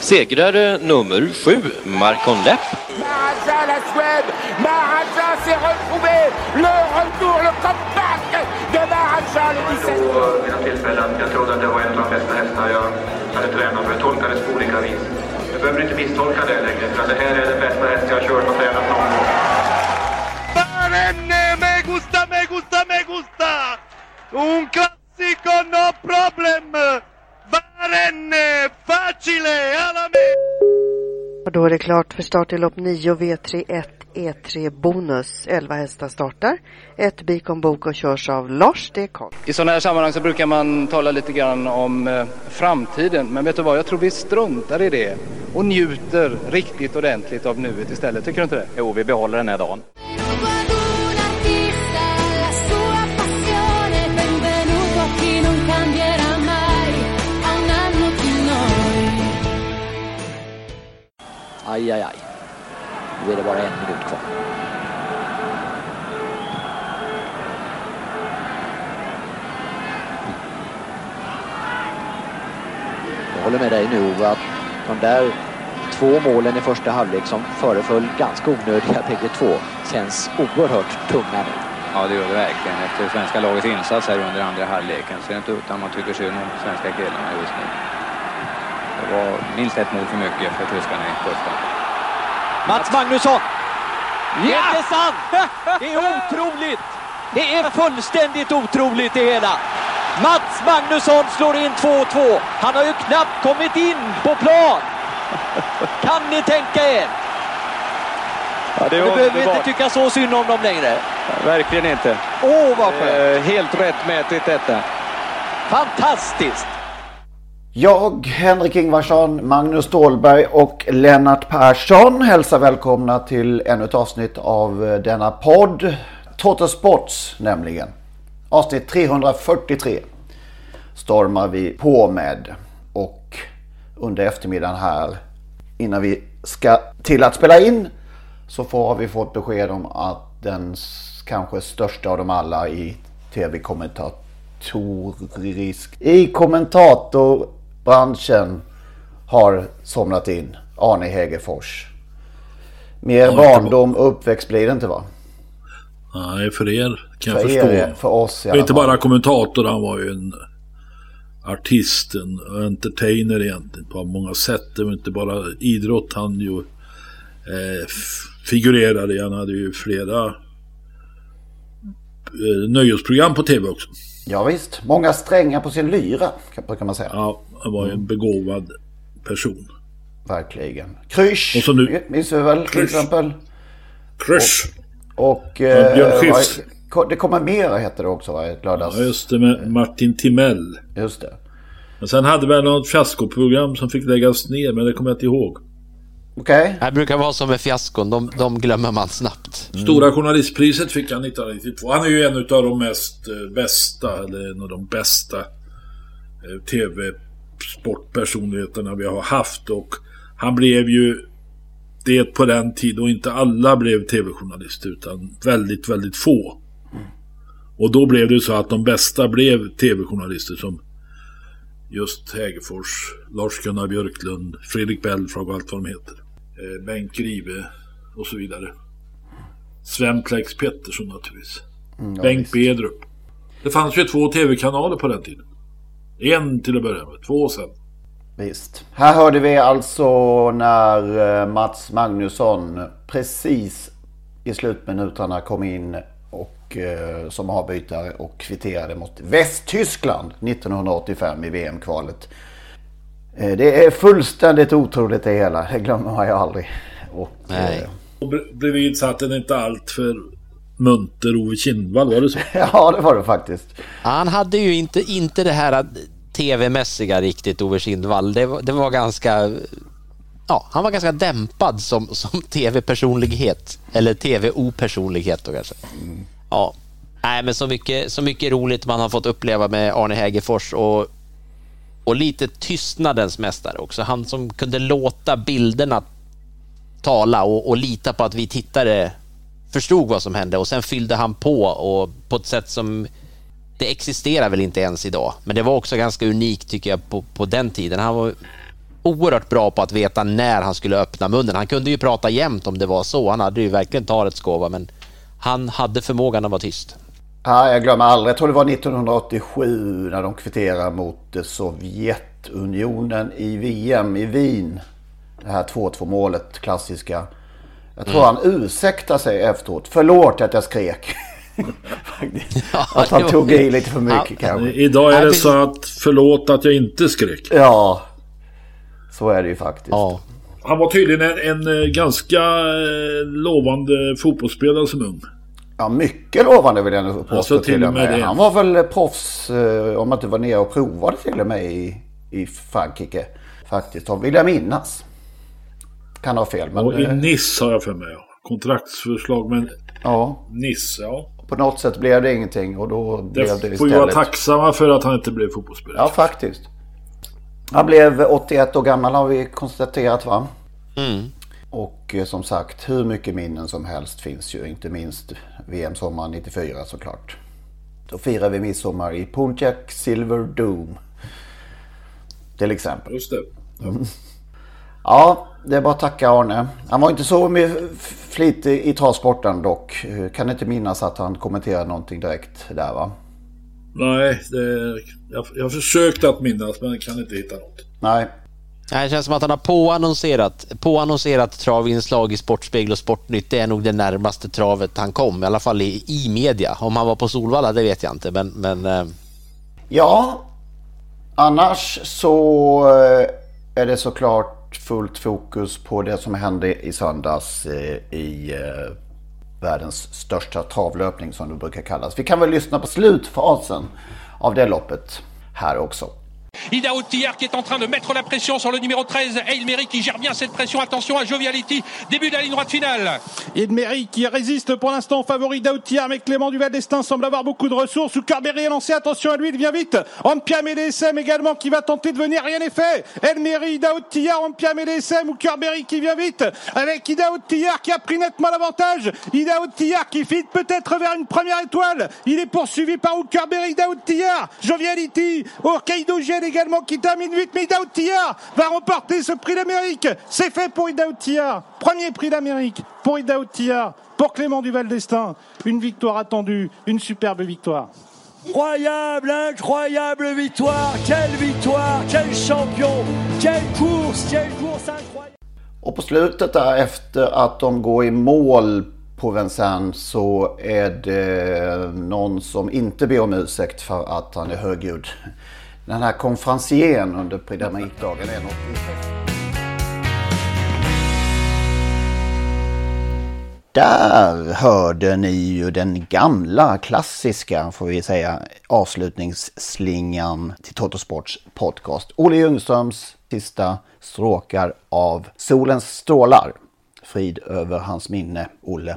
Segrare nummer sju, Marcon Lepp. Maharaja la Suède, Maharaja s'est retrouvé, le retour, le comeback de Maharaja le 17. Vid mina tillfällen. Jag trodde att det var en av de bästa hästar jag hade tränat för. Jag tolkade det på olika vis. Jag behöver inte misstolka det längre, för det här är den bästa häst jag har kört och tränat någon gång. Barenne, me gusta, me gusta, me gusta! Un classico, no problem! Barenne, facile, alla me! Och då är det klart för start i lopp 9 V31 E3 Bonus. 11 hästar startar. Ett Bikon Bok och körs av Lars D. Karl. I sådana här sammanhang så brukar man tala lite grann om eh, framtiden. Men vet du vad, jag tror vi struntar i det och njuter riktigt ordentligt av nuet istället. Tycker du inte det? Jo, vi behåller den här dagen. Aj, aj, aj. Nu är det bara en minut kvar. Jag håller med dig nu Ove att de där två målen i första halvlek som föreföll ganska onödiga bägge två känns oerhört tunga nu. Ja, det gör det verkligen. Efter svenska lagets insats här under andra halvleken så är det inte utan man tycker synd om svenska killarna just nu. Det var minst ett mål för mycket för tyskarna i första. Mats Magnusson! Ja! Är det sant? Det är otroligt! Det är fullständigt otroligt det hela. Mats Magnusson slår in 2-2. Han har ju knappt kommit in på plan. Kan ni tänka er? Ja, det är Nu behöver vi inte tycka så synd om dem längre. Verkligen inte. Åh, vad skönt! Eh, helt rättmätigt detta. Fantastiskt! Jag, Henrik Ingvarsson, Magnus Ståhlberg och Lennart Persson hälsar välkomna till ännu ett avsnitt av denna podd. Total Sports nämligen. Avsnitt 343 stormar vi på med. Och under eftermiddagen här innan vi ska till att spela in så har vi fått besked om att den kanske största av dem alla i tv-kommentatorisk i kommentator kommentatorbranschen har somnat in. Arne Hegerfors. Mer Ja, barndom och uppväxt blir det inte va? Nej, för er kan För jag er, förstå. ja. För oss i alla inte fall. bara kommentator, han var ju en artist, en entertainer egentligen på många sätt. Det var inte bara idrott han ju eh, figurerade i. Han hade ju flera eh, nöjesprogram på tv också. Ja, visst. Många strängar på sin lyra kan, brukar man säga. Ja, han var ju en begåvad person. Verkligen. Krysch Och så nu- minns vi väl till exempel. Krysch! Och Ja, eh, Björn Skifs. det kommer mera heter det också va? Lördags... Ja, just det med Martin Timell. Just det. Men sen hade vi något fiaskoprogram som fick läggas ner, men det kommer jag inte ihåg. Okej. Det brukar vara som med fiaskon, de, de glömmer man snabbt. Stora journalistpriset fick han 1992. Han är ju en av de mest eh, bästa, eller en av de bästa eh, tv-sportpersonligheterna vi har haft. Och han blev ju det på den tid då inte alla blev tv-journalister utan väldigt, väldigt få. Och då blev det så att de bästa blev tv-journalister som just Hägerfors, Lars-Gunnar Björklund, Fredrik Belfrage och allt vad de heter. Eh, Bengt Grive och så vidare. Sven Plex Pettersson naturligtvis. Mm, ja, Bengt visst. Bedrup. Det fanns ju två tv-kanaler på den tiden. En till att börja med, två sen. Visst. Här hörde vi alltså när eh, Mats Magnusson precis i slutminuterna kom in och eh, som avbytare och kvitterade mot Västtyskland 1985 i VM-kvalet. Eh, det är fullständigt otroligt det hela, det glömmer man ju aldrig. Och, Nej. Och bredvid satt en inte allt för munter Ove Kindvall, var det så? ja, det var det faktiskt. Han hade ju inte, inte det här tv-mässiga riktigt, Ove Kindvall. Det, var- det var ganska... Ja, han var ganska dämpad som, som tv-personlighet. Eller tv-opersonlighet då kanske. Ja. Nej, men så mycket, så mycket roligt man har fått uppleva med Arne Hägerfors och, och lite tystnadens mästare också. Han som kunde låta bilderna tala och, och lita på att vi tittare förstod vad som hände och sen fyllde han på och på ett sätt som det existerar väl inte ens idag. Men det var också ganska unikt tycker jag på, på den tiden. Han var oerhört bra på att veta när han skulle öppna munnen. Han kunde ju prata jämt om det var så. Han hade ju verkligen talets gåva men han hade förmågan att vara tyst. Ja, jag glömmer aldrig. Jag tror det var 1987 när de kvitterade mot Sovjetunionen i VM i Wien. Det här 2-2 målet, klassiska. Jag tror Mm. han ursäktar sig efteråt. Förlåt att jag skrek. Att han tog i lite för mycket kanske. Idag är det så att förlåt att jag inte skrek. Ja, så är det ju faktiskt. Han var tydligen en, en eh, ganska eh, lovande fotbollsspelare som ung. Ja, mycket lovande vill jag nog påstå Alltså, till, och med. det. Han var väl proffs eh, om man inte var nere och provade till och med i, i Frankrike. Faktiskt, vill jag minnas. Kan ha fel. Men, och i eh, Nice har jag för mig. ja. Kontraktsförslag men ja, Nice, ja. på något sätt blev det ingenting och då blev det Det istället. får vi vara tacksamma för att han inte blev fotbollsspelare. Ja, faktiskt. Han blev 81 år gammal har vi konstaterat va? Mm. Och eh, som sagt, hur mycket minnen som helst finns ju. Inte minst VM sommaren 94 såklart. Då firar vi midsommar i Pontiac Silver Dome. Till exempel. Just det. Mm. Ja, det är bara att tacka Arne. Han var inte så med flitig i travsporten dock. Kan inte minnas att han kommenterade någonting direkt där va? Nej, det, jag, jag har försökt att minnas men kan inte hitta något. Nej. Nej, Det känns som att han har påannonserat, påannonserat travinslag i Sportspegel och Sportnytt. Det är nog det närmaste travet han kom, i alla fall i, i media. Om han var på Solvalla, det vet jag inte. Men, men eh, Ja, annars så eh, är det såklart fullt fokus på det som hände i söndags eh, i eh, världens största travlöpning som det brukar kallas. Vi kan väl lyssna på slutfasen av det loppet här också. Ida Outier qui est en train de mettre la pression sur le numéro 13, Eilmeri qui gère bien cette pression. Attention à Joviality, début de la ligne droite finale. Edmery qui résiste pour l'instant favori d'Autier, mais Clément Duval d'Estaing semble avoir beaucoup de ressources. Ou Carberry est lancé, attention à lui, il vient vite. Ampiam et DSM également qui va tenter de venir, rien n'est fait. Elmery, Daoutier, Ampiam et DSM ou Carberry qui vient vite. Avec Ida Outier qui a pris nettement l'avantage. Ida Outier qui file peut-être vers une première étoile. Il est poursuivi par Carberry, Ida Outier. Joviality, Orkaido Également qui termine 8, mais Ida Outier va remporter ce prix d'Amérique. C'est fait pour Ida Outier. Premier prix d'Amérique pour Ida Outier, pour Clément Duval d'Estaing. Une victoire attendue, une superbe victoire. Incroyable, incroyable victoire. Quelle victoire, quel champion, quelle course, quelle course incroyable. Och på slutet där efter att de går i mål på Vincennes så är det någon som inte ber om ursäkt för att han är högljudd. Den här konferencieren under Pridamikdagen d'Amérique-dagen är något Där hörde ni ju den gamla klassiska, får vi säga, avslutningsslingan till Totosports podcast. Olle Ljungströms sista stråkar av Solens strålar. Frid över hans minne, Olle.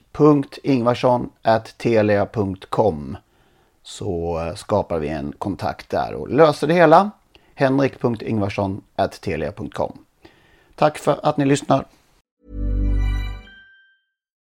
.ingvarsson.telia.com så eh, skapar vi en kontakt där och löser det hela. henrik.ingvarsson.telia.com Tack för att ni lyssnar.